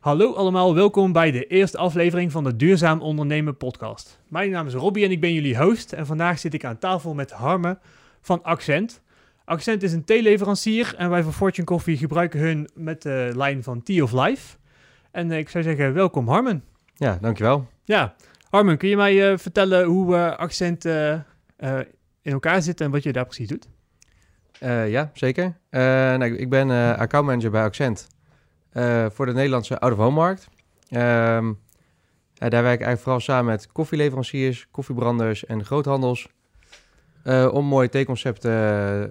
Hallo allemaal, welkom bij de eerste aflevering van de Duurzaam Ondernemen podcast. Mijn naam is Robbie en ik ben jullie host en vandaag zit ik aan tafel met Harme van Accent. Accent is een theeleverancier en wij van Fortune Coffee gebruiken hun met de lijn van Tea of Life. En eh, ik zou zeggen, welkom Harmen. Ja, dankjewel. Ja, Harmen, kun je mij eh, vertellen hoe eh, Accent in elkaar zit en wat je daar precies doet? Ja, zeker. Nou, ik ben accountmanager bij Accent eh, voor de Nederlandse out-of-home-markt. Ehm, daar werk ik eigenlijk vooral samen met koffieleveranciers, koffiebranders en groothandels eh, om mooie theeconcepten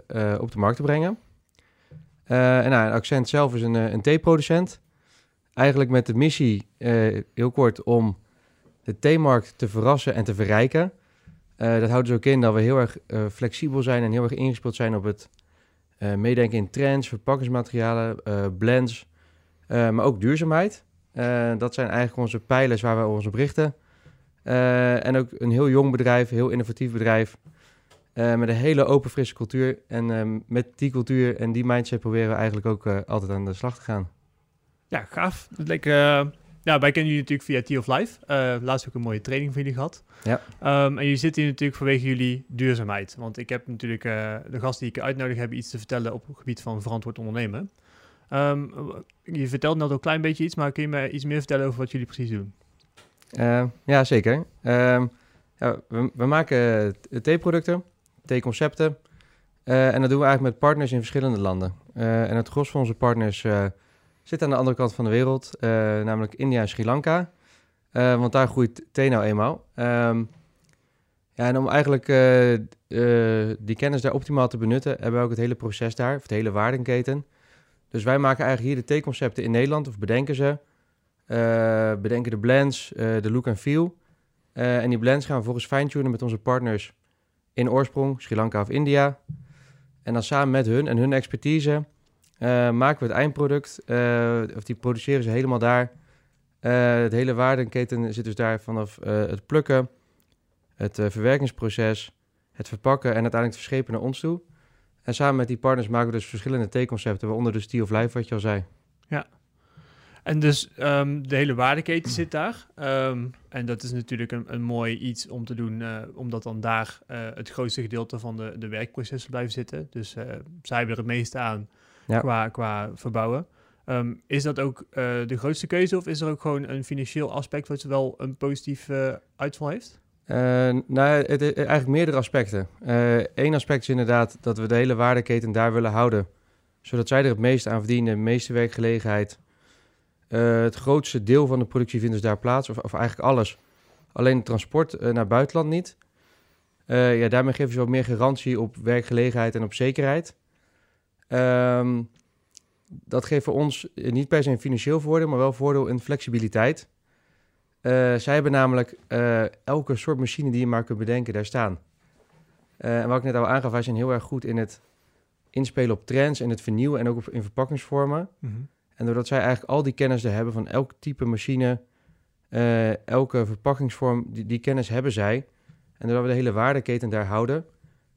eh, op de markt te brengen. En nou, Accent zelf is een, een theeproducent. Eigenlijk met de missie, heel kort, om de theemarkt te verrassen en te verrijken. Dat houdt dus ook in dat we heel erg flexibel zijn en heel erg ingespeeld zijn op het meedenken in trends, verpakkingsmaterialen, blends, maar ook duurzaamheid. Eh, dat zijn eigenlijk onze pijlers waar we ons op richten. Eh, en ook een heel jong bedrijf, een heel innovatief bedrijf, eh, met een hele open, frisse cultuur. En met die cultuur en die mindset proberen we eigenlijk ook eh, altijd aan de slag te gaan. Ja, gaaf. Dat leek, eh, ja, wij kennen jullie natuurlijk via Tea of Life. Eh, laatst ook een mooie training van jullie gehad. Ja. Ehm, en jullie zitten hier natuurlijk vanwege jullie duurzaamheid. Want ik heb natuurlijk eh, de gasten die ik uitnodig hebben iets te vertellen op het gebied van verantwoord ondernemen. Ehm, je vertelt net al een klein beetje iets, maar kun je me iets meer vertellen over wat jullie precies doen? Eh, ja, zeker. Ehm, ja, we, we maken theeproducten, theeconcepten. eh en dat doen we eigenlijk met partners in verschillende landen. Eh, en het gros van onze partners eh, zit aan de andere kant van de wereld, namelijk India en Sri Lanka. Want daar groeit thee nou eenmaal. Ehm, ja, en om eigenlijk die kennis daar optimaal te benutten, hebben we ook het hele proces daar, of de hele waardenketen. Dus wij maken eigenlijk hier de theeconcepten in Nederland, of bedenken ze. Eh, bedenken de blends, eh, de look en feel. Eh, en die blends gaan we vervolgens fine-tunen met onze partners in oorsprong, Sri Lanka of India. En dan samen met hun en hun expertise maken we het eindproduct. of die produceren ze helemaal daar. De hele waardenketen zit dus daar vanaf het plukken, het verwerkingsproces, het verpakken en uiteindelijk het verschepen naar ons toe. En samen met die partners maken we dus verschillende theeconcepten, waaronder de Steel of Life, wat je al zei. En dus ehm, de hele waardeketen zit daar. Ehm, en dat is natuurlijk een, een mooi iets om te doen, eh, omdat dan daar eh, het grootste gedeelte van de, de werkprocessen blijven zitten. Dus eh, zij hebben er het meeste aan Ja. qua, qua verbouwen. Ehm, is dat ook de grootste keuze of is er ook gewoon een financieel aspect wat wel een positief uitval heeft? Eh, nou, het, eigenlijk meerdere aspecten. Eén aspect is inderdaad dat we de hele waardeketen daar willen houden. Zodat zij er het meeste aan verdienen, de meeste werkgelegenheid. Eh, het grootste deel van de productie vindt dus daar plaats, of, of eigenlijk alles. Alleen het transport eh, naar buitenland niet. Eh, ja, daarmee geven ze wat meer garantie op werkgelegenheid en op zekerheid. Ehm, dat geeft voor ons eh, niet per se een financieel voordeel, maar wel voordeel in flexibiliteit. Eh, zij hebben namelijk eh, elke soort machine die je maar kunt bedenken, daar staan. Eh, en wat ik net al aangaf, wij zijn heel erg goed in het inspelen op trends en het vernieuwen en ook in verpakkingsvormen. En doordat zij eigenlijk al die kennis er hebben van elk type machine, elke verpakkingsvorm, die, die kennis hebben zij. En doordat we de hele waardeketen daar houden,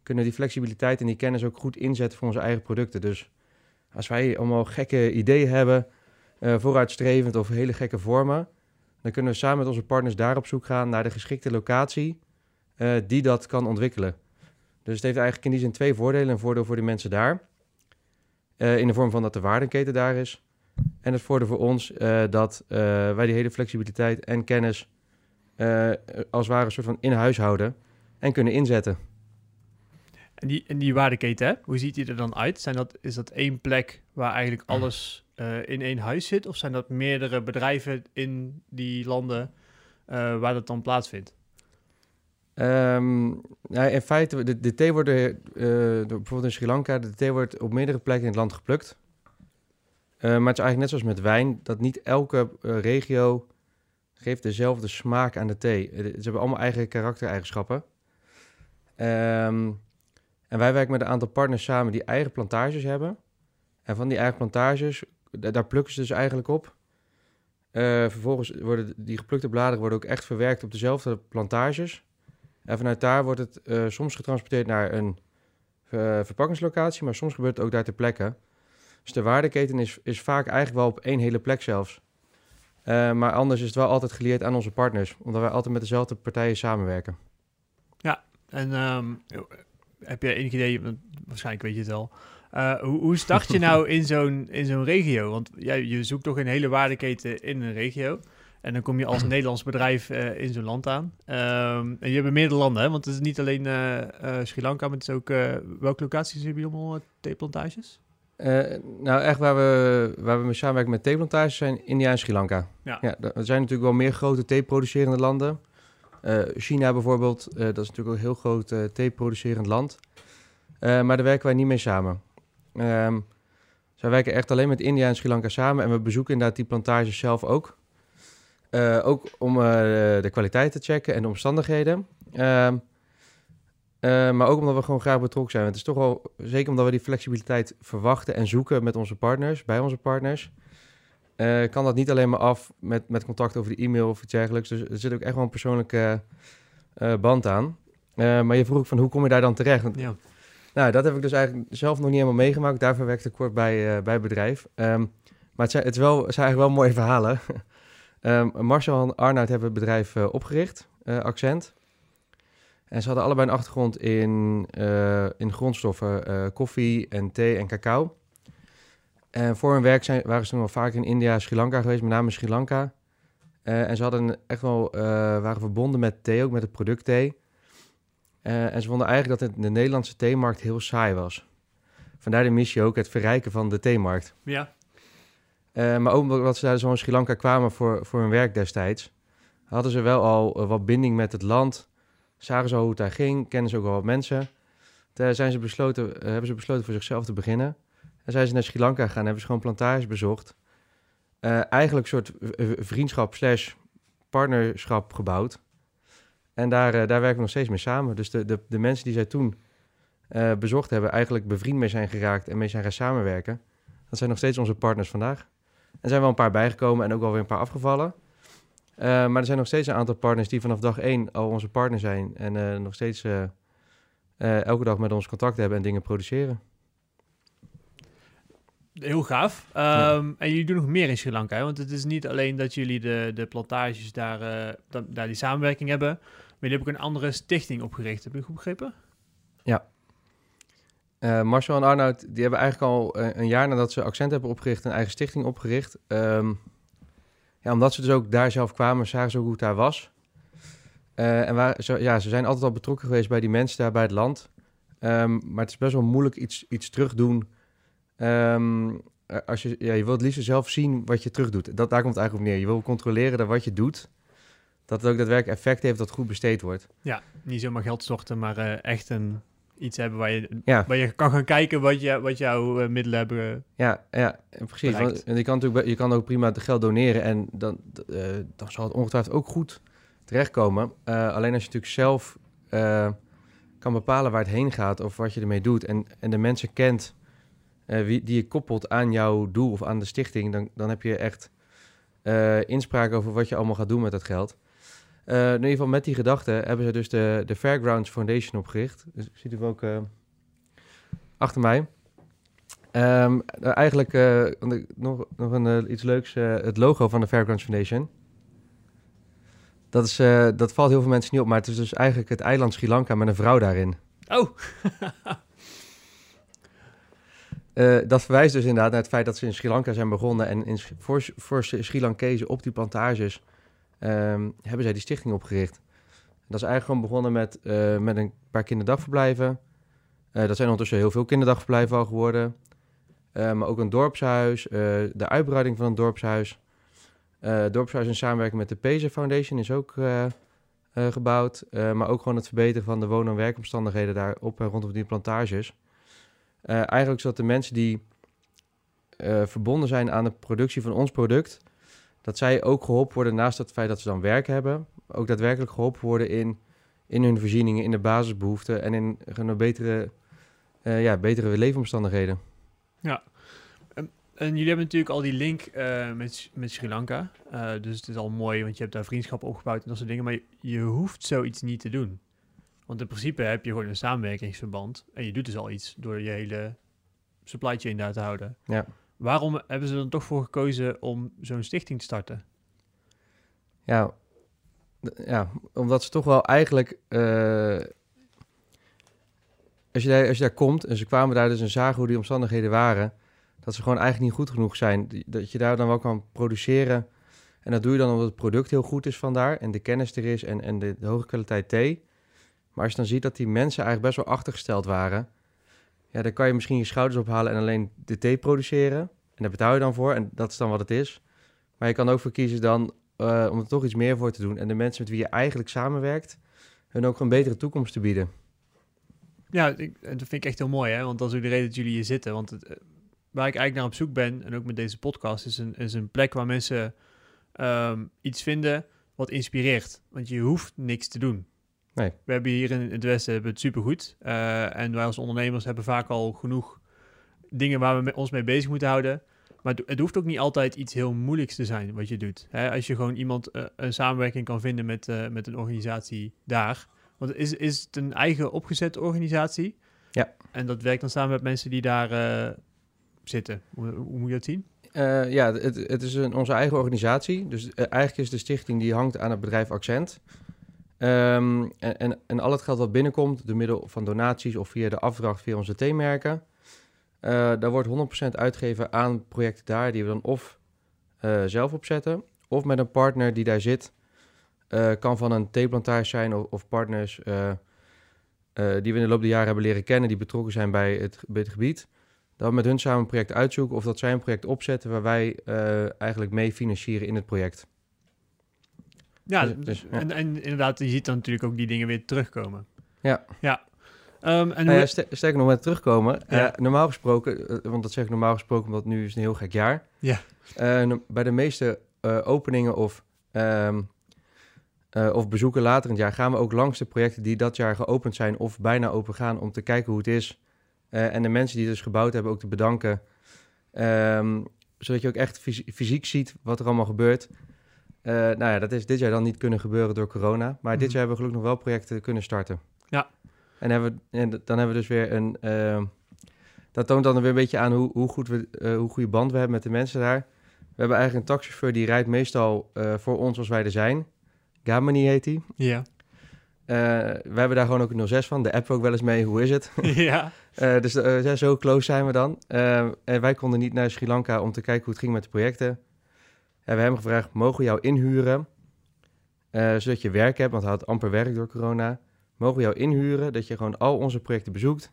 kunnen die flexibiliteit en die kennis ook goed inzetten voor onze eigen producten. Dus als wij allemaal gekke ideeën hebben, vooruitstrevend of hele gekke vormen, dan kunnen we samen met onze partners daar op zoek gaan naar de geschikte locatie eh, die dat kan ontwikkelen. Dus het heeft eigenlijk in die zin twee voordelen. Een voordeel voor de mensen daar, eh, in de vorm van dat de waardeketen daar is. En het voordeel voor ons eh, dat wij die hele flexibiliteit en kennis als het ware een soort van in huis houden en kunnen inzetten. En die, en die waardeketen, hè? hoe ziet die er dan uit? Zijn dat, is dat één plek waar eigenlijk alles eh, in één huis zit? Of zijn dat meerdere bedrijven in die landen eh, waar dat dan plaatsvindt? Ehm, nou, in feite, de, de thee wordt eh, door- bijvoorbeeld in Sri Lanka, de thee wordt op meerdere plekken in het land geplukt. Maar het is eigenlijk net zoals met wijn, dat niet elke regio geeft dezelfde smaak aan de thee. Ze hebben allemaal eigen karaktereigenschappen. Ehm, en wij werken met een aantal partners samen die eigen plantages hebben. En van die eigen plantages, daar plukken ze dus eigenlijk op. Eh, vervolgens worden die geplukte bladeren worden ook echt verwerkt op dezelfde plantages. En vanuit daar wordt het eh, soms getransporteerd naar een eh, verpakkingslocatie, maar soms gebeurt het ook daar ter plekke. Dus de waardeketen is, is vaak eigenlijk wel op één hele plek zelfs. Maar anders is het wel altijd geleerd aan onze partners, omdat wij altijd met dezelfde partijen samenwerken. En ehm, heb je enig idee, waarschijnlijk weet je het al, eh, hoe, hoe start je nou in zo'n, in zo'n regio? Want ja, je zoekt toch een hele waardeketen in een regio. En dan kom je als Nederlands bedrijf eh, in zo'n land aan. Ehm, en je hebt meerdere landen, hè? want het is niet alleen eh, Sri Lanka, maar het is ook... welke locaties hebben jullie allemaal theeplantages? Nou, echt waar we, waar we mee samenwerken met theeplantages zijn India en Sri Lanka. Ja. er zijn natuurlijk wel meer grote theeproducerende landen. China bijvoorbeeld, dat is natuurlijk ook een heel groot theeproducerend land. Maar daar werken wij niet mee samen. Ehm zij werken echt alleen met India en Sri Lanka samen. En we bezoeken inderdaad die plantages zelf ook. Eh, ook om eh, de kwaliteit te checken en de omstandigheden. Ehm, eh, maar ook omdat we gewoon graag betrokken zijn. Het is toch wel, zeker omdat we die flexibiliteit verwachten en zoeken met onze partners, bij onze partners. kan dat niet alleen maar af met, met contact over de e-mail of iets dergelijks. Dus er zit ook echt wel een persoonlijke band aan. Maar je vroeg van hoe kom je daar dan terecht? Ja. Nou, dat heb ik dus eigenlijk zelf nog niet helemaal meegemaakt. Daarvoor werkte ik kort bij, eh, bij het bedrijf. Ehm, maar het zijn, het, wel, het eigenlijk wel mooie verhalen. Ehm, Marcel en Arnoud hebben het bedrijf eh, opgericht, eh, Accent. En ze hadden allebei een achtergrond in, in grondstoffen, koffie en thee en cacao. En voor hun werk zijn, waren ze nog wel vaak in India, Sri Lanka geweest, met name Sri Lanka. En ze hadden echt wel, waren verbonden met thee, ook met het product thee. Eh, en ze vonden eigenlijk dat het, de Nederlandse theemarkt heel saai was. Vandaar de missie ook, het verrijken van de theemarkt. Ja, Eh, maar ook omdat ze daar zo in Sri Lanka kwamen voor, voor hun werk destijds, hadden ze wel al eh, wat binding met het land. Zagen ze al hoe het daar ging, kennen ze ook wel wat mensen. Toen zijn ze besloten, hebben ze besloten voor zichzelf te beginnen. En zijn ze naar Sri Lanka gegaan, hebben ze gewoon plantages bezocht. Eigenlijk een soort vriendschap slash partnerschap gebouwd. En daar, eh, daar werken we nog steeds mee samen. Dus de, de, de mensen die zij toen eh, bezocht hebben, eigenlijk bevriend mee zijn geraakt en mee zijn gaan samenwerken. Dat zijn nog steeds onze partners vandaag. Er zijn wel een paar bijgekomen en ook wel weer een paar afgevallen. Eh, maar er zijn nog steeds een aantal partners die vanaf dag één al onze partner zijn. En nog steeds elke dag met ons contact hebben en dingen produceren. heel gaaf. Ehm, En jullie doen nog meer in Sri Lanka, hè? want het is niet alleen dat jullie de, de plantages daar, da- daar die samenwerking hebben, maar jullie hebben ook een andere stichting opgericht. Heb ik goed begrepen? Eh, Marcel en Arnoud die hebben eigenlijk al eh, een jaar nadat ze Accent hebben opgericht... een eigen stichting opgericht. Ehm, ja, omdat ze dus ook daar zelf kwamen, zagen ze ook hoe het daar was. Eh, en waar, ja, ze zijn altijd al betrokken geweest bij die mensen daar bij het land. Ehm, maar het is best wel moeilijk iets, iets terugdoen. Ehm, eh, als je, ja, je wilt het liefst zelf zien wat je terugdoet. Dat, daar komt het eigenlijk op neer. Je wil controleren dat wat je doet... dat het ook daadwerkelijk effect heeft dat goed besteed wordt. Ja, niet zomaar geld storten, maar eh, echt een, iets hebben waar je, Ja. waar je kan gaan kijken wat, je, wat jouw eh, middelen hebben. Ja, ja precies. Want je kan natuurlijk je kan ook prima het geld doneren en dan, eh, dan zal het ongetwijfeld ook goed terechtkomen. Eh, alleen als je natuurlijk zelf eh, kan bepalen waar het heen gaat of wat je ermee doet en, en de mensen kent eh, wie, die je koppelt aan jouw doel of aan de stichting, dan, dan heb je echt eh, inspraak over wat je allemaal gaat doen met dat geld. Eh, in ieder geval met die gedachte hebben ze dus de, de Fairgrounds Foundation opgericht. Dus ik zie het ook eh, achter mij. Ehm, nou, eigenlijk eh, nog, nog een, iets leuks. het logo van de Fairgrounds Foundation. Dat, is, dat valt heel veel mensen niet op, maar het is dus eigenlijk het eiland Sri Lanka met een vrouw daarin. Oh, dat verwijst dus inderdaad naar het feit dat ze in Sri Lanka zijn begonnen. En in, voor, voor Sri Lankezen op die plantages ehm, hebben zij die stichting opgericht. Dat is eigenlijk gewoon begonnen met, eh, met een paar kinderdagverblijven. Eh, dat zijn ondertussen heel veel kinderdagverblijven al geworden. Eh, maar ook een dorpshuis, de uitbreiding van een dorpshuis. Dorpshuis in samenwerking met de Peza Foundation is ook gebouwd. Maar ook gewoon het verbeteren van de woon- en werkomstandigheden daar op en rondom die plantages. Eigenlijk zodat de mensen die verbonden zijn aan de productie van ons product, dat zij ook geholpen worden naast het feit dat ze dan werk hebben, ook daadwerkelijk geholpen worden in, in hun voorzieningen, in de basisbehoeften en in gewoon betere, eh, ja, betere leefomstandigheden. en jullie hebben natuurlijk al die link eh, met, met Sri Lanka. Eh, dus het is al mooi, want je hebt daar vriendschap opgebouwd en dat soort dingen. Maar je, je hoeft zoiets niet te doen. Want in principe heb je gewoon een samenwerkingsverband. En je doet dus al iets door je hele supply chain daar te houden. Ja. Waarom hebben ze er dan toch voor gekozen om zo'n stichting te starten? Ja, ja omdat ze toch wel eigenlijk... eh, als, je daar, als je daar komt en ze kwamen daar dus en zagen hoe die omstandigheden waren... dat ze gewoon eigenlijk niet goed genoeg zijn. Dat je daar dan wel kan produceren. En dat doe je dan omdat het product heel goed is vandaar... en de kennis er is en, en de hoge kwaliteit thee. Maar als je dan ziet dat die mensen eigenlijk best wel achtergesteld waren... ja, dan kan je misschien je schouders ophalen en alleen de thee produceren. En daar betaal je dan voor en dat is dan wat het is. Maar je kan ook voor kiezen dan eh, om er toch iets meer voor te doen. En de mensen met wie je eigenlijk samenwerkt, hun ook een betere toekomst te bieden. Ja, ik, en dat vind ik echt heel mooi, hè? want dat is ook de reden dat jullie hier zitten. Want het, eh, waar ik eigenlijk naar op zoek ben, en ook met deze podcast, is een, is een plek waar mensen ehm, iets vinden wat inspireert. Want je hoeft niks te doen. Nee. We hebben hier in het Westen hebben het supergoed. Eh, en wij als ondernemers hebben vaak al genoeg dingen waar we ons mee bezig moeten houden. Maar het, hoeft ook niet altijd iets heel moeilijks te zijn wat je doet. Hè? Als je gewoon iemand eh, een samenwerking kan vinden met, eh, met een organisatie daar. Want is, is het een eigen opgezette organisatie? Ja. En dat werkt dan samen met mensen die daar zitten. Hoe, hoe moet je dat zien? Ja, het, het is een, onze eigen organisatie. Dus eigenlijk is de stichting die hangt aan het bedrijf Accent. Ehm, en, en, al het geld wat binnenkomt, door middel van donaties of via de afdracht via onze theemerken, eh daar wordt 100% uitgegeven aan projecten daar die we dan of eh, zelf opzetten, of met een partner die daar zit. Eh, kan van een theeplantage zijn of, of partners die we in de loop der jaren hebben leren kennen, die betrokken zijn bij het, bij het gebied. Dat we met hun samen een project uitzoeken of dat zij een project opzetten waar wij eigenlijk mee financieren in het project. Ja, Dus- dus, ja. En, en inderdaad, je ziet dan natuurlijk ook die dingen weer terugkomen. Ja. Ja. Ehm, en Nou ja, ster- sterker nog, met terugkomen. Ja. eh, normaal gesproken, eh, want dat zeg ik normaal gesproken, omdat nu is een heel gek jaar. Ja. Eh, bij de meeste openingen of, ehm, eh, of bezoeken later in het jaar gaan we ook langs de projecten die dat jaar geopend zijn of bijna open gaan om te kijken hoe het is. En de mensen die het dus gebouwd hebben ook te bedanken. Ehm, zodat je ook echt fys- fysiek ziet wat er allemaal gebeurt. Eh, nou ja, dat is dit jaar dan niet kunnen gebeuren door corona. Maar dit Mhm. jaar hebben we gelukkig nog wel projecten kunnen starten. Ja. En, hebben we, en dan hebben we dus weer een... ehm, dat toont dan weer een beetje aan hoe, hoe, goed we, eh, hoe goede band we hebben met de mensen daar. We hebben eigenlijk een taxichauffeur die rijdt meestal eh, voor ons als wij er zijn. Gamani heet hij. ja. We hebben daar gewoon ook een 06 van. De app ook wel eens mee. Hoe is het? ja. Dus zo close zijn we dan. En wij konden niet naar Sri Lanka om te kijken hoe het ging met de projecten. En we hebben hem gevraagd, mogen we jou inhuren? Eh, zodat je werk hebt, want hij had amper werk door corona. Mogen we jou inhuren, dat je gewoon al onze projecten bezoekt.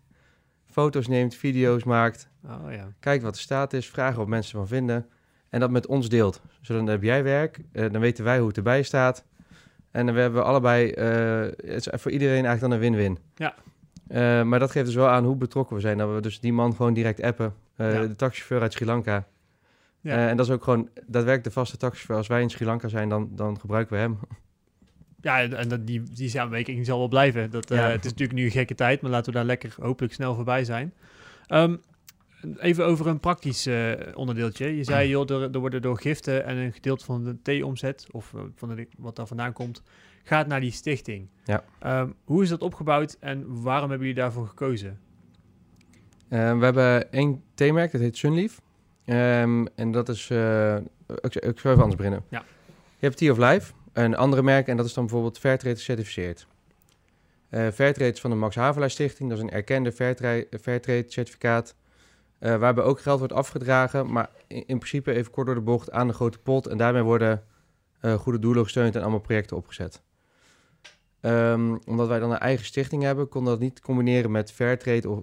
Foto's neemt, video's maakt. Oh ja. Kijkt wat de staat is, vragen wat mensen van vinden. En dat met ons deelt. Zodat dan heb jij werk, eh, dan weten wij hoe het erbij staat. En dan hebben we allebei, eh, het is voor iedereen eigenlijk dan een win-win. Ja. Maar dat geeft dus wel aan hoe betrokken we zijn. Dat we dus die man gewoon direct appen. Ja. De taxichauffeur uit Sri Lanka. Ja. Eh, en dat is ook gewoon, dat werkt de vaste taxichauffeur. Als wij in Sri Lanka zijn, dan, dan gebruiken we hem. Ja, en dat, die, die samenwerking zal wel blijven. Dat, eh, Ja. Het is natuurlijk nu een gekke tijd, maar laten we daar lekker hopelijk snel voorbij zijn. Ehm, even over een praktisch eh, onderdeeltje. Je zei, joh, er, er worden door giften en een gedeelte van de theeomzet, of van de, wat daar vandaan komt, gaat naar die stichting. Ja. Ehm, hoe is dat opgebouwd en waarom hebben jullie daarvoor gekozen? We hebben één theemerk, dat heet Sunleaf. Ehm, en dat is... eh, ik, ik zou even anders beginnen. Ja. Je hebt Tea of Life, een andere merk. En dat is dan bijvoorbeeld Fairtrade gecertificeerd. Eh Fairtrade is van de Max Havelaar Stichting. Dat is een erkende Fairtrade, Fairtrade certificaat. eh, waarbij ook geld wordt afgedragen. Maar in, in principe even kort door de bocht aan de grote pot. En daarmee worden goede doelen gesteund en allemaal projecten opgezet. Ehm, omdat wij dan een eigen stichting hebben, konden we dat niet combineren met Fairtrade... Of,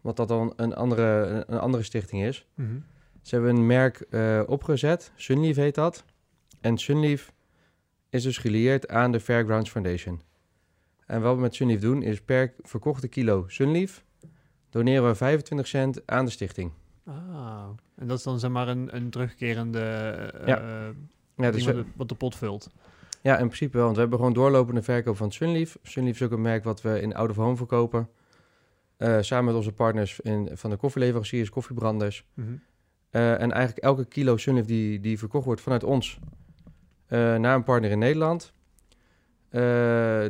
wat dat dan een andere, een andere stichting is. Ze hebben een merk eh, opgezet, Sunleaf heet dat. En Sunleaf is dus gelieerd aan de Fairgrounds Foundation. En wat we met Sunleaf doen, is per verkochte kilo Sunleaf doneren we 25 cent aan de stichting. Ah, en dat is dan zeg maar een, een terugkerende eh, Ja. eh, Ja, dus wat, de, wat de pot vult. ja, in principe wel. Want we hebben gewoon doorlopende verkoop van Sunleaf. Sunleaf is ook een merk wat we in Out of Home verkopen. Samen met onze partners in, van de koffieleveranciers, koffiebranders. Mhm. Eh, en eigenlijk elke kilo Sunlift die, die verkocht wordt vanuit ons eh, naar een partner in Nederland. eh,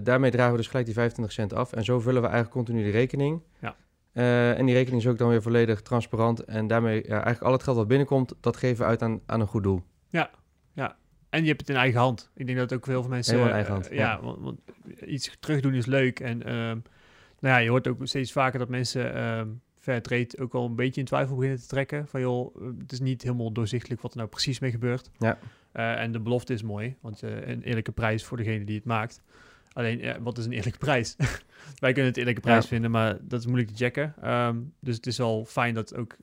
daarmee dragen we dus gelijk die 25 cent af. En zo vullen we eigenlijk continu de rekening. Ja. En die rekening is ook dan weer volledig transparant. En daarmee, ja, eigenlijk al het geld wat binnenkomt, dat geven we uit aan, aan een goed doel. en je hebt het in eigen hand. Ik denk dat ook heel veel mensen... Helemaal in eigen hand, ja, ja. want, want iets terugdoen is leuk. En ehm, nou ja, je hoort ook steeds vaker dat mensen trade ook al een beetje in twijfel beginnen te trekken. Van joh, eh, het is niet helemaal doorzichtelijk wat er nou precies mee gebeurt. Ja. Eh, en de belofte is mooi, want eh, een eerlijke prijs voor degene die het maakt. Alleen, ja, wat is een eerlijke prijs? Wij kunnen het eerlijke prijs Ja. vinden, maar dat is moeilijk te checken. Ehm, dus het is al fijn dat ook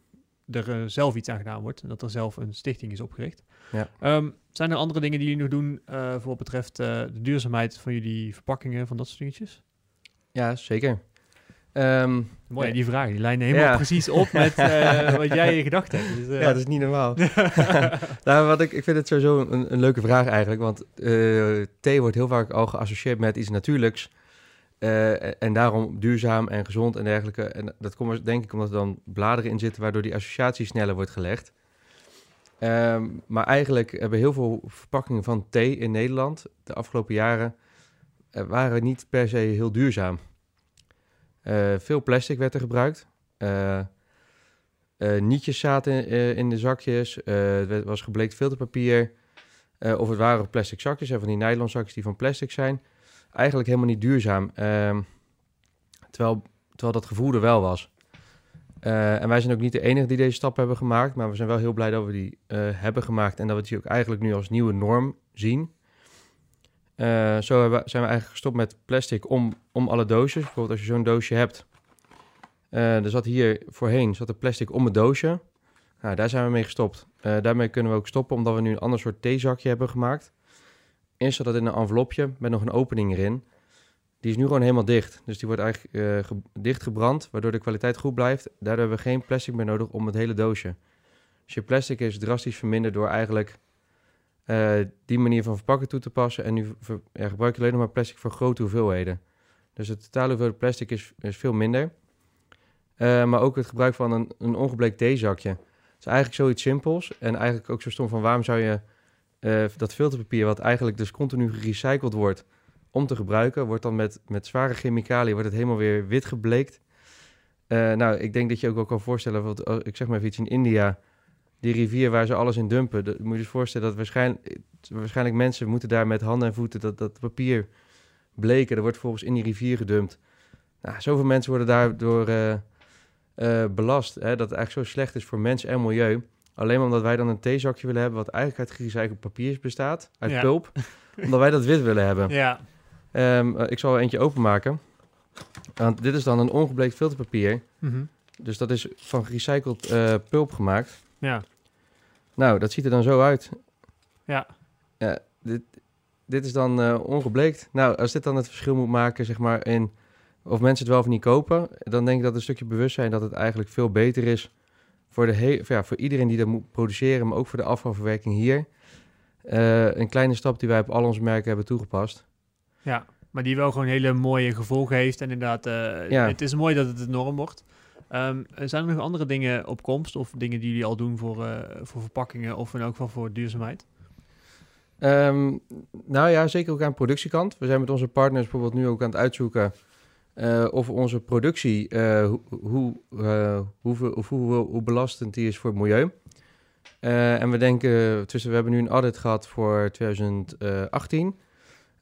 er zelf iets aan gedaan wordt. En dat er zelf een stichting is opgericht. Ja. Ehm, zijn er andere dingen die jullie nog doen voor wat betreft de duurzaamheid van jullie verpakkingen, van dat soort dingetjes? Ja, zeker. Ehm, Mooi, Ja. die vragen. Die lijnen helemaal Ja. precies op met eh, wat jij in gedachten hebt. Dus, eh, ja, dat is niet normaal. nou, wat ik, ik vind het sowieso een, een leuke vraag eigenlijk. Want eh, thee wordt heel vaak al geassocieerd met iets natuurlijks. En daarom duurzaam en gezond en dergelijke. En dat komt denk ik omdat er dan bladeren in zitten... waardoor die associatie sneller wordt gelegd. Ehm, maar eigenlijk hebben heel veel verpakkingen van thee in Nederland... de afgelopen jaren waren niet per se heel duurzaam. Eh, veel plastic werd er gebruikt. Eh, eh, nietjes zaten eh, in de zakjes. werd- was gebleekt filterpapier. of het waren plastic zakjes, hè, van die nylon zakjes die van plastic zijn. Eigenlijk helemaal niet duurzaam. Ehm, terwijl, terwijl dat gevoel er wel was. En wij zijn ook niet de enige die deze stap hebben gemaakt. Maar we zijn wel heel blij dat we die hebben gemaakt. En dat we die ook eigenlijk nu als nieuwe norm zien. Eh, zo zijn we eigenlijk gestopt met plastic om, om alle doosjes. Bijvoorbeeld als je zo'n doosje hebt. Eh, er zat hier voorheen zat er plastic om het doosje. Nou, daar zijn we mee gestopt. Eh, daarmee kunnen we ook stoppen, omdat we nu een ander soort theezakje hebben gemaakt. Eerst zat dat in een envelopje met nog een opening erin. Die is nu gewoon helemaal dicht. Dus die wordt eigenlijk ge- dichtgebrand, waardoor de kwaliteit goed blijft. Daardoor hebben we geen plastic meer nodig om het hele doosje. Dus je plastic is drastisch verminderd door eigenlijk eh, die manier van verpakken toe te passen. En nu gebruik je alleen nog maar plastic voor grote hoeveelheden. Dus de totale hoeveelheid plastic is, is veel minder. Eh, maar ook het gebruik van een, een ongebleekt theezakje. Het is eigenlijk zoiets simpels. En eigenlijk ook zo stom van waarom zou je eh, dat filterpapier, wat eigenlijk dus continu gerecycled wordt om te gebruiken, wordt dan met, met zware chemicaliën wordt het helemaal weer wit gebleekt. Nou, ik denk dat je ook wel kan voorstellen, want, oh, ik zeg maar even iets in India, die rivier waar ze alles in dumpen. Dat, moet je je voorstellen dat waarschijnlijk, waarschijnlijk mensen moeten daar met handen en voeten dat, dat papier bleken. Dat wordt volgens in die rivier gedumpt. Nou, zoveel mensen worden daardoor eh, eh, belast. Hè, dat het eigenlijk zo slecht is voor mens en milieu. Alleen omdat wij dan een theezakje willen hebben... wat eigenlijk uit gerecycled papier bestaat, uit Ja. pulp. omdat wij dat wit willen hebben. Ja, Ehm, eh, ik zal er eentje openmaken. Want dit is dan een ongebleekt filterpapier. Mhm. Dus dat is van gerecycled pulp gemaakt. Ja, Nou, dat ziet er dan zo uit. ja. Ja, dit, dit is dan eh, ongebleekt. Nou, als dit dan het verschil moet maken, zeg maar, in of mensen het wel of niet kopen, dan denk ik dat een stukje bewustzijn dat het eigenlijk veel beter is voor, de he- ja, voor iedereen die dat moet produceren, maar ook voor de afvalverwerking hier. Eh, een kleine stap die wij op al onze merken hebben toegepast. Ja, maar die wel gewoon hele mooie gevolgen heeft. En inderdaad, eh, Ja. het is mooi dat het de norm wordt. Ehm, zijn er nog andere dingen op komst of dingen die jullie al doen voor, eh, voor verpakkingen of in elk geval voor duurzaamheid? Ehm, nou ja, zeker ook aan de productiekant. We zijn met onze partners bijvoorbeeld nu ook aan het uitzoeken eh, of onze productie, eh, hoe, hoe, hoeveel, of hoe, hoe belastend die is voor het milieu. En we denken, tussen, we hebben nu een audit gehad voor 2018.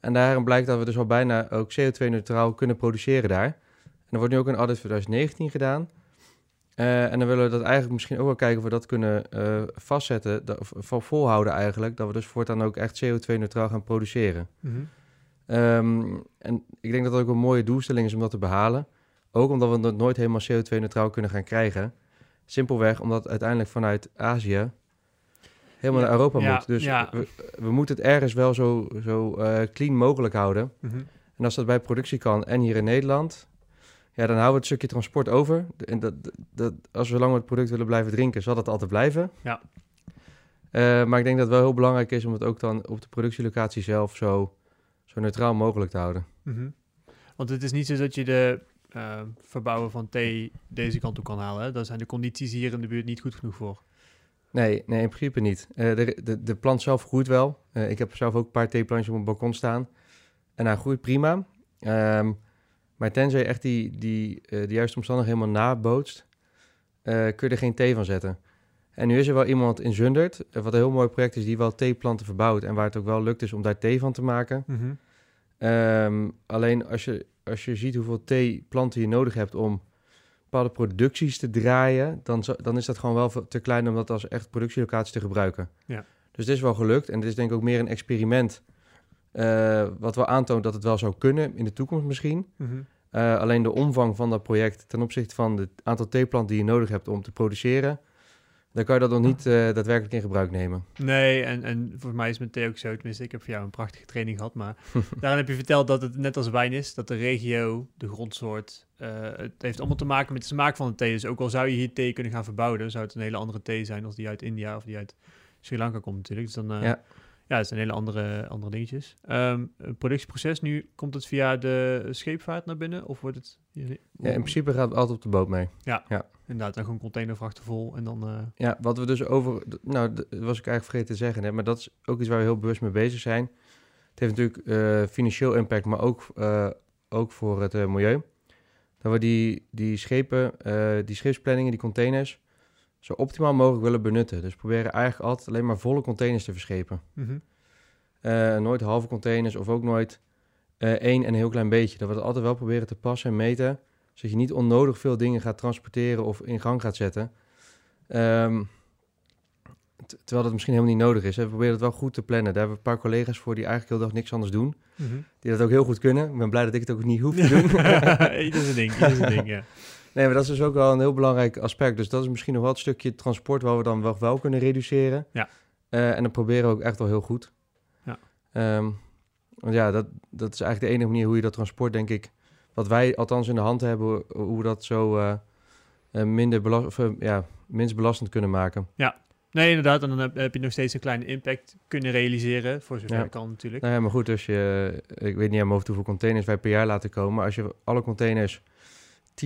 En daarin blijkt dat we dus al bijna ook CO2-neutraal kunnen produceren daar. En er wordt nu ook een audit voor 2019 gedaan. Eh, en dan willen we dat eigenlijk misschien ook wel kijken of we dat kunnen eh, vastzetten, dat, of, volhouden eigenlijk, dat we dus voortaan ook echt CO2-neutraal gaan produceren. Ehm, en ik denk dat dat ook een mooie doelstelling is om dat te behalen. Ook omdat we dat nooit helemaal CO2-neutraal kunnen gaan krijgen. Simpelweg omdat uiteindelijk vanuit Azië helemaal Ja, naar Europa ja, moet. Dus ja. we, we moeten het ergens wel zo, zo eh, clean mogelijk houden. Mhm. En als dat bij productie kan en hier in Nederland, ja, dan houden we het stukje transport over. En dat, dat, als we lang het product willen blijven drinken, zal dat altijd blijven. Ja. Eh, maar ik denk dat het wel heel belangrijk is om het ook dan op de productielocatie zelf zo, zo neutraal mogelijk te houden. Mhm. Want het is niet zo dat je de eh, verbouwen van thee deze kant op kan halen. Hè? Daar zijn de condities hier in de buurt niet goed genoeg voor. Nee, nee, in principe niet. Eh, de, de, de plant zelf groeit wel. Ik heb zelf ook een paar theeplantjes op mijn balkon staan. En hij groeit prima. Ehm, maar tenzij je echt die, die, eh, de juiste omstandigheden helemaal nabootst, eh kun je er geen thee van zetten. En nu is er wel iemand in Zundert, eh, wat een heel mooi project is, die wel theeplanten verbouwt en waar het ook wel lukt is om daar thee van te maken. Mhm. Ehm, alleen als je, als je ziet hoeveel theeplanten je nodig hebt om bepaalde producties te draaien, dan, zo- dan is dat gewoon wel te klein om dat als echt productielocatie te gebruiken. Ja. Dus dit is wel gelukt en dit is denk ik ook meer een experiment eh, wat wel aantoont dat het wel zou kunnen in de toekomst misschien. Mhm. Eh, alleen de omvang van dat project ten opzichte van het aantal theeplanten die je nodig hebt om te produceren, dan kan je dat nog niet eh, daadwerkelijk in gebruik nemen. Nee, en, en voor mij is met thee ook zo. Tenminste, ik heb voor jou een prachtige training gehad. Maar daarin heb je verteld dat het net als wijn is. Dat de regio, de grondsoort, het heeft allemaal te maken met de smaak van de thee. Dus ook al zou je hier thee kunnen gaan verbouwen, zou het een hele andere thee zijn als die uit India of die uit Sri Lanka komt natuurlijk. Dus dan, Ja. Ja. het zijn hele andere, andere dingetjes. Ehm, het productieproces, nu komt het via de scheepvaart naar binnen? Of wordt het... Ja, in principe gaat het altijd op de boot mee. Inderdaad, dan gewoon containervrachten vol en dan... eh, Ja, wat we dus over... Nou, dat was ik eigenlijk vergeten te zeggen net, maar dat is ook iets waar we heel bewust mee bezig zijn. Het heeft natuurlijk eh, financieel impact, maar ook, eh, ook voor het milieu. Dat we die, die schepen, die scheepsplanningen, die containers, zo optimaal mogelijk willen benutten. Dus proberen eigenlijk altijd alleen maar volle containers te verschepen. mhm. Eh, nooit halve containers of ook nooit eh, één en een heel klein beetje. Dat we dat altijd wel proberen te passen en meten. Zodat je niet onnodig veel dingen gaat transporteren of in gang gaat zetten. Ehm, terwijl dat misschien helemaal niet nodig is. Hè. We proberen het wel goed te plannen. Daar hebben we een paar collega's voor die eigenlijk heel dag niks anders doen. Mhm. Die dat ook heel goed kunnen. Ik ben blij dat ik het ook niet hoef te doen. Ieder zijn ding, ieder zijn ding, ja. Nee, maar dat is dus ook wel een heel belangrijk aspect. Dus dat is misschien nog wel het stukje transport waar we dan wel, wel kunnen reduceren. Ja. Eh, en dat proberen we ook echt wel heel goed. Ja. Ehm, want ja, dat, dat is eigenlijk de enige manier hoe je dat transport, denk ik, wat wij althans in de hand hebben, hoe we dat zo eh, eh, minder belast, of, ja, minst belastend kunnen maken. Nee, inderdaad. En dan heb, heb je nog steeds een kleine impact kunnen realiseren. Voor zover Ja. kan natuurlijk. Nou ja, maar goed, als je, ik weet niet aan mijn hoofd hoeveel containers wij per jaar laten komen, maar als je alle containers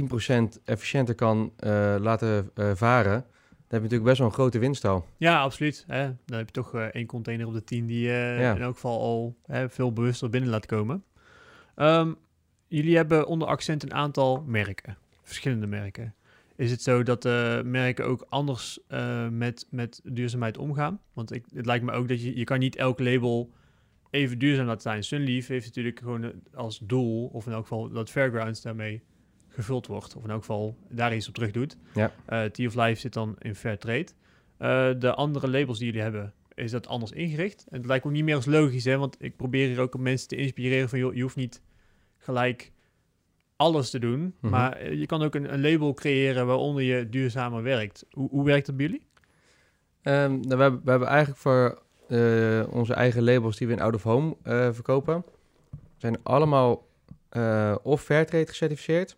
10% efficiënter kan eh, laten eh, varen, dan heb je natuurlijk best wel een grote winst al. Ja, absoluut. Hè? Dan heb je toch eh, één container op de tien die Ja. in elk geval al veel bewuster binnen laat komen. Ehm, jullie hebben onder accent een aantal merken. Verschillende merken. Is het zo dat de merken ook anders met, met duurzaamheid omgaan? Want ik, het lijkt me ook dat je, je kan niet elk label even duurzaam laten zijn. Sunleaf heeft natuurlijk gewoon als doel, of in elk geval dat Fairgrounds daarmee gevuld wordt. Of in elk geval daar iets op terug doet. Ja. Eh Tea of Life zit dan in fair trade. Eh, de andere labels die jullie hebben, is dat anders ingericht? En het lijkt me ook niet meer als logisch, hè? Want ik probeer hier ook om mensen te inspireren van... joh, je hoeft niet gelijk alles te doen. Mhm. Maar eh, je kan ook een, een label creëren waaronder je duurzamer werkt. Hoe, hoe werkt dat bij jullie? Ehm, nou, we, hebben, we hebben eigenlijk voor onze eigen labels die we in Out of Home verkopen, zijn allemaal eh, of Fairtrade gecertificeerd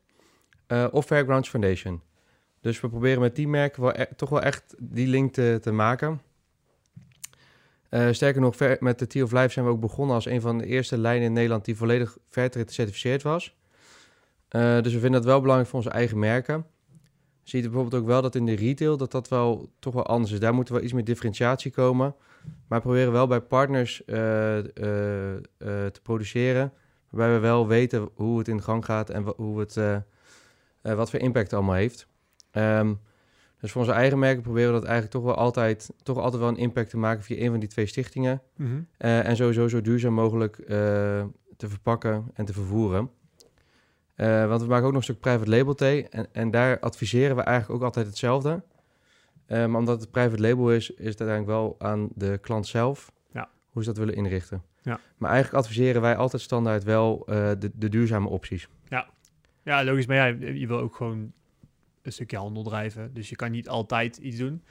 eh, of Fairgrounds Foundation. Dus we proberen met die merken e- toch wel echt die link te, te maken. Eh, sterker nog, met de Tea of Life zijn we ook begonnen als een van de eerste lijnen in Nederland die volledig Fairtrade gecertificeerd was. Eh, dus we vinden dat wel belangrijk voor onze eigen merken. Je ziet bijvoorbeeld ook wel dat in de retail dat dat wel toch wel anders is. Daar moet wel iets meer differentiatie komen. Maar we proberen wel bij partners te produceren. Waarbij we wel weten hoe het in gang gaat en hoe het, eh, wat voor impact het allemaal heeft. Ehm, dus voor onze eigen merken proberen we dat eigenlijk toch wel altijd, toch altijd wel een impact te maken via een van die twee stichtingen. Eh, en sowieso zo duurzaam mogelijk eh, te verpakken en te vervoeren. Want we maken ook nog een stuk private label thee. En, en daar adviseren we eigenlijk ook altijd hetzelfde. Eh, maar omdat het private label is, is het uiteindelijk wel aan de klant zelf Ja. hoe ze dat willen inrichten. Ja. Maar eigenlijk adviseren wij altijd standaard wel de, de duurzame opties. Ja, logisch. Maar ja, je wil ook gewoon een stukje handel drijven. Dus je kan niet altijd iets doen.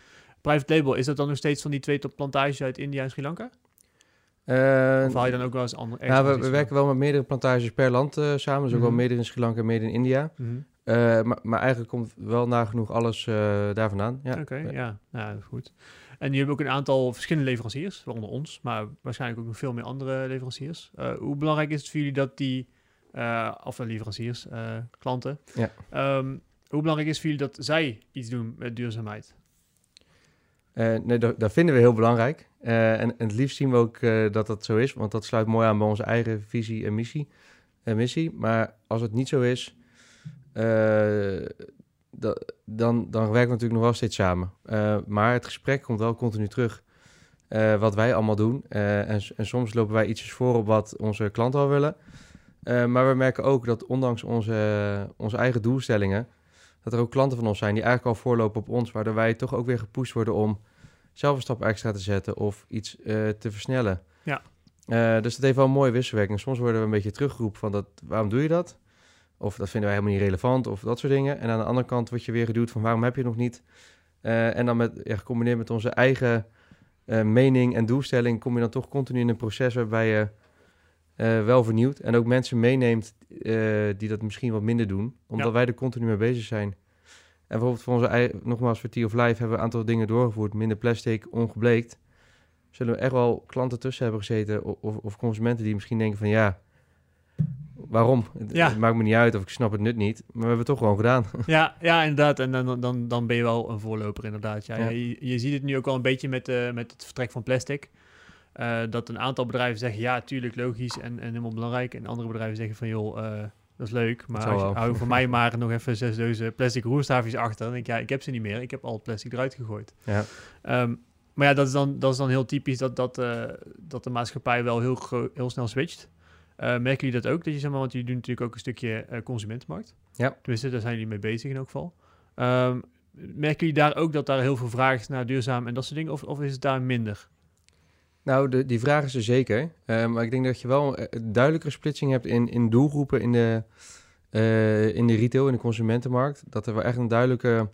Private label, is dat dan nog steeds van die twee top plantages uit India en Sri Lanka? Eh, Of haal je dan ook wel eens andere... ja, we, we werken wel met meerdere plantages per land eh, samen. Dus ook wel Mhm. meerdere in Sri Lanka en meerdere in India. Mhm. Eh, maar, maar eigenlijk komt wel nagenoeg alles daar vandaan. Ja. Oké, ja. ja, goed. En je hebt ook een aantal verschillende leveranciers, waaronder ons, maar waarschijnlijk ook nog veel meer andere leveranciers. Hoe belangrijk is het voor jullie dat die, of eh, leveranciers, eh, klanten, Ja. Ehm, hoe belangrijk is voor jullie dat zij iets doen met duurzaamheid? Eh, nee, dat, dat vinden we heel belangrijk. Eh, en, en het liefst zien we ook eh, dat dat zo is, want dat sluit mooi aan bij onze eigen visie en missie. en missie. Maar als het niet zo is, eh, da- dan, dan werken we natuurlijk nog wel steeds samen. Eh, maar het gesprek komt wel continu terug. eh, wat wij allemaal doen. Eh, en, en soms lopen wij ietsjes voor op wat onze klanten al willen. Eh, maar we merken ook dat ondanks onze, onze eigen doelstellingen... dat er ook klanten van ons zijn die eigenlijk al voorlopen op ons... waardoor wij toch ook weer gepusht worden om zelf een stap extra te zetten... of iets eh, te versnellen. Ja. Eh, dus dat heeft wel een mooie wisselwerking. Soms worden we een beetje teruggeroepen van dat, waarom doe je dat? Of dat vinden wij helemaal niet relevant of dat soort dingen. En aan de andere kant word je weer geduwd van waarom heb je het nog niet? En dan met, ja, gecombineerd met onze eigen mening en doelstelling kom je dan toch continu in een proces waarbij je eh, wel vernieuwt. En ook mensen meeneemt eh, die dat misschien wat minder doen. Omdat Ja. wij er continu mee bezig zijn. En bijvoorbeeld voor onze eigen, nogmaals voor Tea of Life hebben we een aantal dingen doorgevoerd. Minder plastic, ongebleekt. Zullen we echt wel klanten tussen hebben gezeten of, of consumenten die misschien denken van ja, waarom? Het, Ja. het maakt me niet uit of ik snap het nut niet. Maar we hebben het toch gewoon gedaan. Ja, ja, inderdaad. En dan, dan, dan ben je wel een voorloper, inderdaad. Ja, Ja. Je, je ziet het nu ook al een beetje met, eh, met het vertrek van plastic. Eh, dat een aantal bedrijven zeggen, ja, tuurlijk, logisch en, en helemaal belangrijk. En andere bedrijven zeggen van, joh, eh, dat is leuk. Maar als je- hou voor mij maar nog even zes dozen plastic roerstaafjes achter. Dan denk ik, ja, ik heb ze niet meer. Ik heb al het plastic eruit gegooid. Ja. Ehm, maar ja, dat is dan, dat is dan heel typisch dat, dat, eh, dat de maatschappij wel heel, heel snel switcht. Merken jullie dat ook? Dat je, zeg maar, want jullie doen natuurlijk ook een stukje consumentenmarkt. Ja. Tenminste, daar zijn jullie mee bezig in elk geval. Ehm, merken jullie daar ook dat daar heel veel vraag is naar duurzaam en dat soort dingen? Of, of is het daar minder? Nou, de, die vraag is er zeker. Eh, maar ik denk dat je wel een een duidelijkere splitsing hebt in, in doelgroepen in de, eh, in de retail, in de consumentenmarkt. Dat er wel echt een duidelijke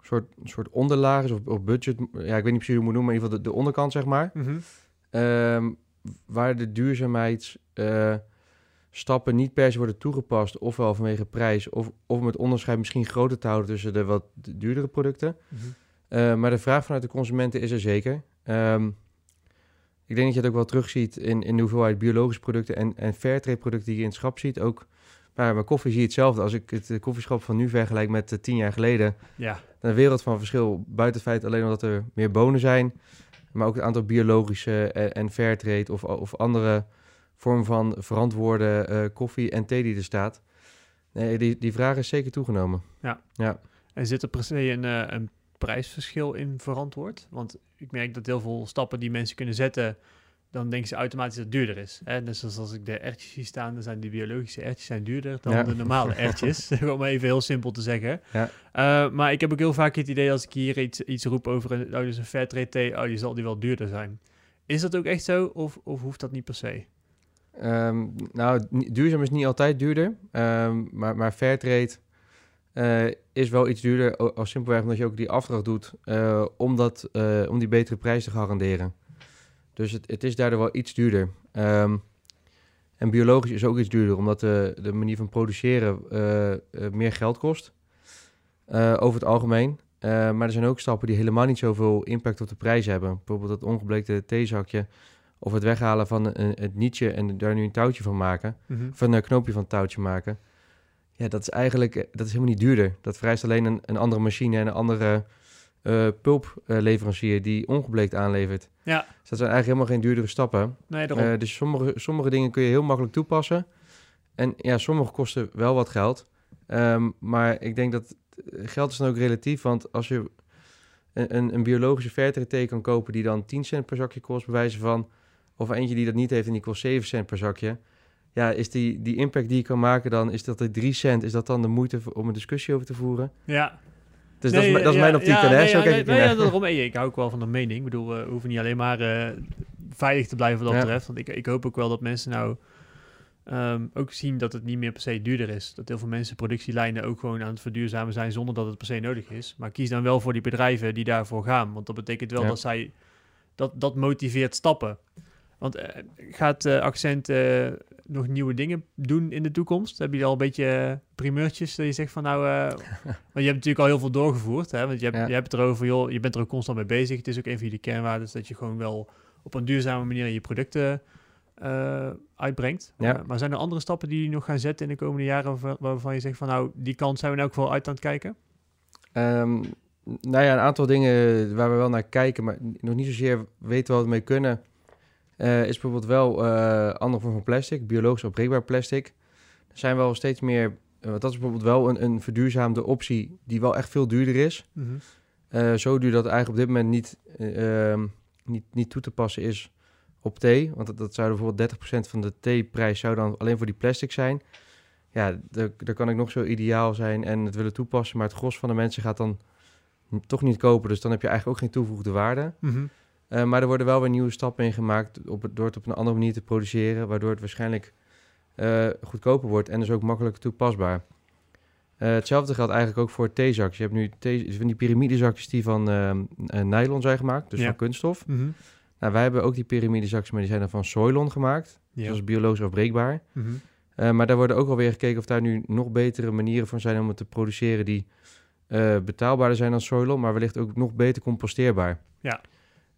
soort, soort onderlaag is, of, of budget. Ja, ik weet niet precies hoe je het moet noemen, maar in ieder geval de, de onderkant, zeg maar. Ehm, waar de duurzaamheidsstappen stappen niet per se worden toegepast, ofwel vanwege prijs, of, of om het onderscheid misschien groter te houden tussen de wat duurdere producten. Mhm. Maar de vraag vanuit de consumenten is er zeker. Um, ik denk dat je het ook wel terugziet in, in de hoeveelheid biologische producten en, en fairtrade producten die je in het schap ziet. Ook maar bij koffie zie je hetzelfde. Als ik het koffieschap van nu vergelijk met uh, tien jaar geleden, ja. een wereld van verschil. Buiten het feit alleen omdat er meer bonen zijn, maar ook het aantal biologische en, en fairtrade of, of andere vorm van verantwoorde uh, koffie en thee die er staat. Nee, die, die vraag is zeker toegenomen. Ja. ja. En zit er per se een, een prijsverschil in verantwoord? Want ik merk dat heel veel stappen die mensen kunnen zetten, dan denken ze automatisch dat het duurder is. Hè? Dus als, als ik de ertjes zie staan, dan zijn die biologische ertjes zijn duurder dan Ja. de normale ertjes. Om even heel simpel te zeggen. Ja. Uh, maar ik heb ook heel vaak het idee als ik hier iets, iets roep over een, oh, dus een fairtrade thee, oh, die zal die wel duurder zijn. Is dat ook echt zo of, of hoeft dat niet per se? Um, nou, duurzaam is niet altijd duurder, um, maar, maar fairtrade uh, is wel iets duurder, als simpelweg omdat je ook die afdracht doet, uh, om, dat, uh, om die betere prijs te garanderen. Dus het, het is daardoor wel iets duurder. Um, en biologisch is ook iets duurder, omdat de, de manier van produceren meer geld kost, over het algemeen. maar er zijn ook stappen die helemaal niet zoveel impact op de prijs hebben. Bijvoorbeeld het ongebleekte theezakje of het weghalen van een, het nietje en daar nu een touwtje van maken. Mm-hmm. Of een knoopje van het touwtje maken. Ja, dat is eigenlijk dat is helemaal niet duurder. Dat vereist alleen een, een andere machine en een andere uh, pulpleverancier die ongebleekt aanlevert. Ja. Dus dat zijn eigenlijk helemaal geen duurdere stappen. Nee, daarom. Uh, dus sommige, sommige dingen kun je heel makkelijk toepassen. En ja, sommige kosten wel wat geld. Um, maar ik denk dat geld is dan ook relatief. Want als je een, een, een biologische thee kan kopen die dan 10 cent per zakje kost, bij wijze van of eentje die dat niet heeft en die kost 7 cent per zakje. Ja, is die, die impact die je kan maken dan, is dat de 3 cent, is dat dan de moeite om een discussie over te voeren? Ja. Dus nee, dat is, dat is mijn optiek. Ja, hè? Zo kijk ik nee, daarom, ik hou ook wel van de mening. Ik bedoel, we hoeven niet alleen maar uh, veilig te blijven wat dat betreft. Want ik, ik hoop ook wel dat mensen nou um, ook zien dat het niet meer per se duurder is. Dat heel veel mensen productielijnen ook gewoon aan het verduurzamen zijn zonder dat het per se nodig is. Maar kies dan wel voor die bedrijven die daarvoor gaan. Want dat betekent wel Ja. dat zij, dat, dat motiveert stappen. Want uh, gaat uh, Accent uh, nog nieuwe dingen doen in de toekomst? Heb je al een beetje primeurtjes dat je zegt van nou... want je hebt natuurlijk al heel veel doorgevoerd. Hè? Want je hebt, Ja. je hebt het erover, joh, je bent er ook constant mee bezig. Het is ook een van jullie kernwaarden dat je gewoon wel op een duurzame manier je producten uitbrengt. Ja. Maar zijn er andere stappen die jullie nog gaan zetten in de komende jaren waarvan, waarvan je zegt van nou, die kant zijn we in elk geval uit aan het kijken? Um, nou ja, een aantal dingen waar we wel naar kijken, maar nog niet zozeer weten wat we mee kunnen. Uh, is bijvoorbeeld wel uh, andere vorm van plastic, biologisch opbreekbaar plastic. Er zijn wel steeds meer want dat is bijvoorbeeld wel een, een verduurzaamde optie die wel echt veel duurder is. Mhm. Eh, zo duur dat het eigenlijk op dit moment niet, eh, ehm, niet, niet toe te passen is op thee. Want dat, dat zou bijvoorbeeld 30% van de theeprijs zou dan alleen voor die plastic zijn. Ja, daar kan ik nog zo ideaal zijn en het willen toepassen. Maar het gros van de mensen gaat dan toch niet kopen. Dus dan heb je eigenlijk ook geen toegevoegde waarde. Mhm. Eh, maar er worden wel weer nieuwe stappen in gemaakt op het, door het op een andere manier te produceren. Waardoor het waarschijnlijk eh, goedkoper wordt en dus ook makkelijker toepasbaar. Eh, hetzelfde geldt eigenlijk ook voor theezakjes. Je hebt nu thee, van die piramidezakjes die van nylon zijn gemaakt, dus Ja. van kunststof. Mhm. Nou, wij hebben ook die piramidezakjes, maar die zijn dan van soilon gemaakt. Ja. Dus dat is biologisch afbreekbaar. Mhm. Maar daar worden ook alweer gekeken of daar nu nog betere manieren voor zijn om het te produceren die betaalbaarder zijn dan soilon, maar wellicht ook nog beter composteerbaar. Ja.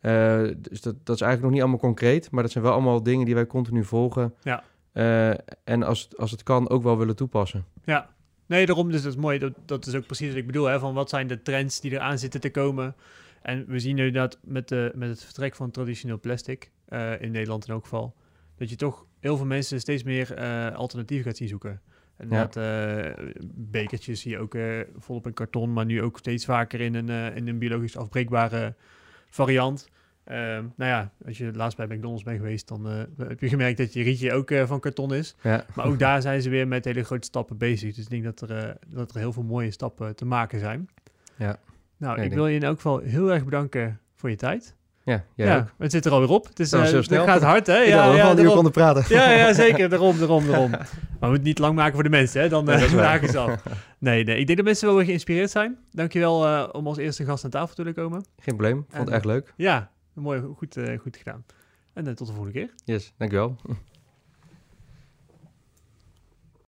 Eh, dus dat, dat is eigenlijk nog niet allemaal concreet, maar dat zijn wel allemaal dingen die wij continu volgen. Ja. Eh, en als, het- als het kan ook wel willen toepassen. Ja, nee, daarom dus dat is mooi. Dat, dat is ook precies wat ik bedoel. Hè, van wat zijn de trends die eraan zitten te komen? En we zien nu dat met, de, met het vertrek van traditioneel plastic, eh, in Nederland in elk geval, dat je toch heel veel mensen steeds meer alternatieven gaat zien zoeken. En Ja. dat bekertjes zie je ook volop in karton, maar nu ook steeds vaker in een, in een biologisch afbreekbare variant. Ehm, nou ja, als je laatst bij McDonald's bent geweest, dan eh, heb je gemerkt dat je rietje ook eh, van karton is. Ja. Maar ook daar zijn ze weer met hele grote stappen bezig. Dus ik denk dat er, eh, dat er heel veel mooie stappen te maken zijn. Ja. Nou, ik wil je in elk geval heel erg bedanken voor je tijd. Ja, jij ja, ook. het zit er alweer op. Het, is, eh, heel het snel. gaat hard, hè? Ja, ja, we daarom. konden praten. ja, ja, zeker. Daarom, daarom, daarom. Maar we moeten het niet lang maken voor de mensen, hè? Dan Nee, eh dat is waar. raken ze af. Nee, nee. Ik denk dat mensen wel weer geïnspireerd zijn. Dankjewel eh om als eerste gast aan tafel te willen komen. Geen probleem, vond het echt leuk. Ja, mooi, goed, eh, goed gedaan. En tot de volgende keer. Yes, dankjewel.